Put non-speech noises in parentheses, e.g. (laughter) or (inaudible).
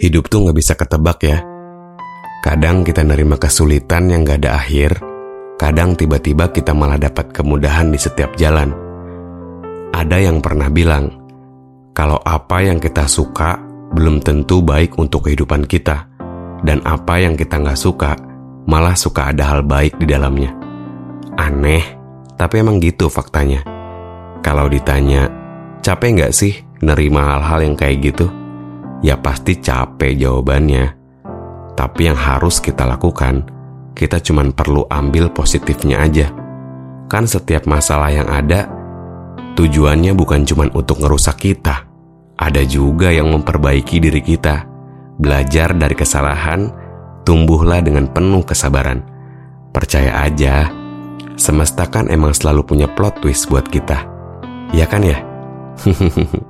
Hidup tuh nggak bisa ketebak ya. Kadang kita nerima kesulitan yang gak ada akhir, kadang tiba-tiba kita malah dapat kemudahan di setiap jalan. Ada yang pernah bilang, kalau apa yang kita suka belum tentu baik untuk kehidupan kita, dan apa yang kita nggak suka malah suka ada hal baik di dalamnya. Aneh, tapi emang gitu faktanya. Kalau ditanya, capek nggak sih nerima hal-hal yang kayak gitu? Ya pasti capek jawabannya. Tapi yang harus kita lakukan, kita cuma perlu ambil positifnya aja. Kan setiap masalah yang ada, tujuannya bukan cuma untuk ngerusak kita. Ada juga yang memperbaiki diri kita. Belajar dari kesalahan, tumbuhlah dengan penuh kesabaran. Percaya aja, semesta kan emang selalu punya plot twist buat kita. Ya kan ya? (laughs)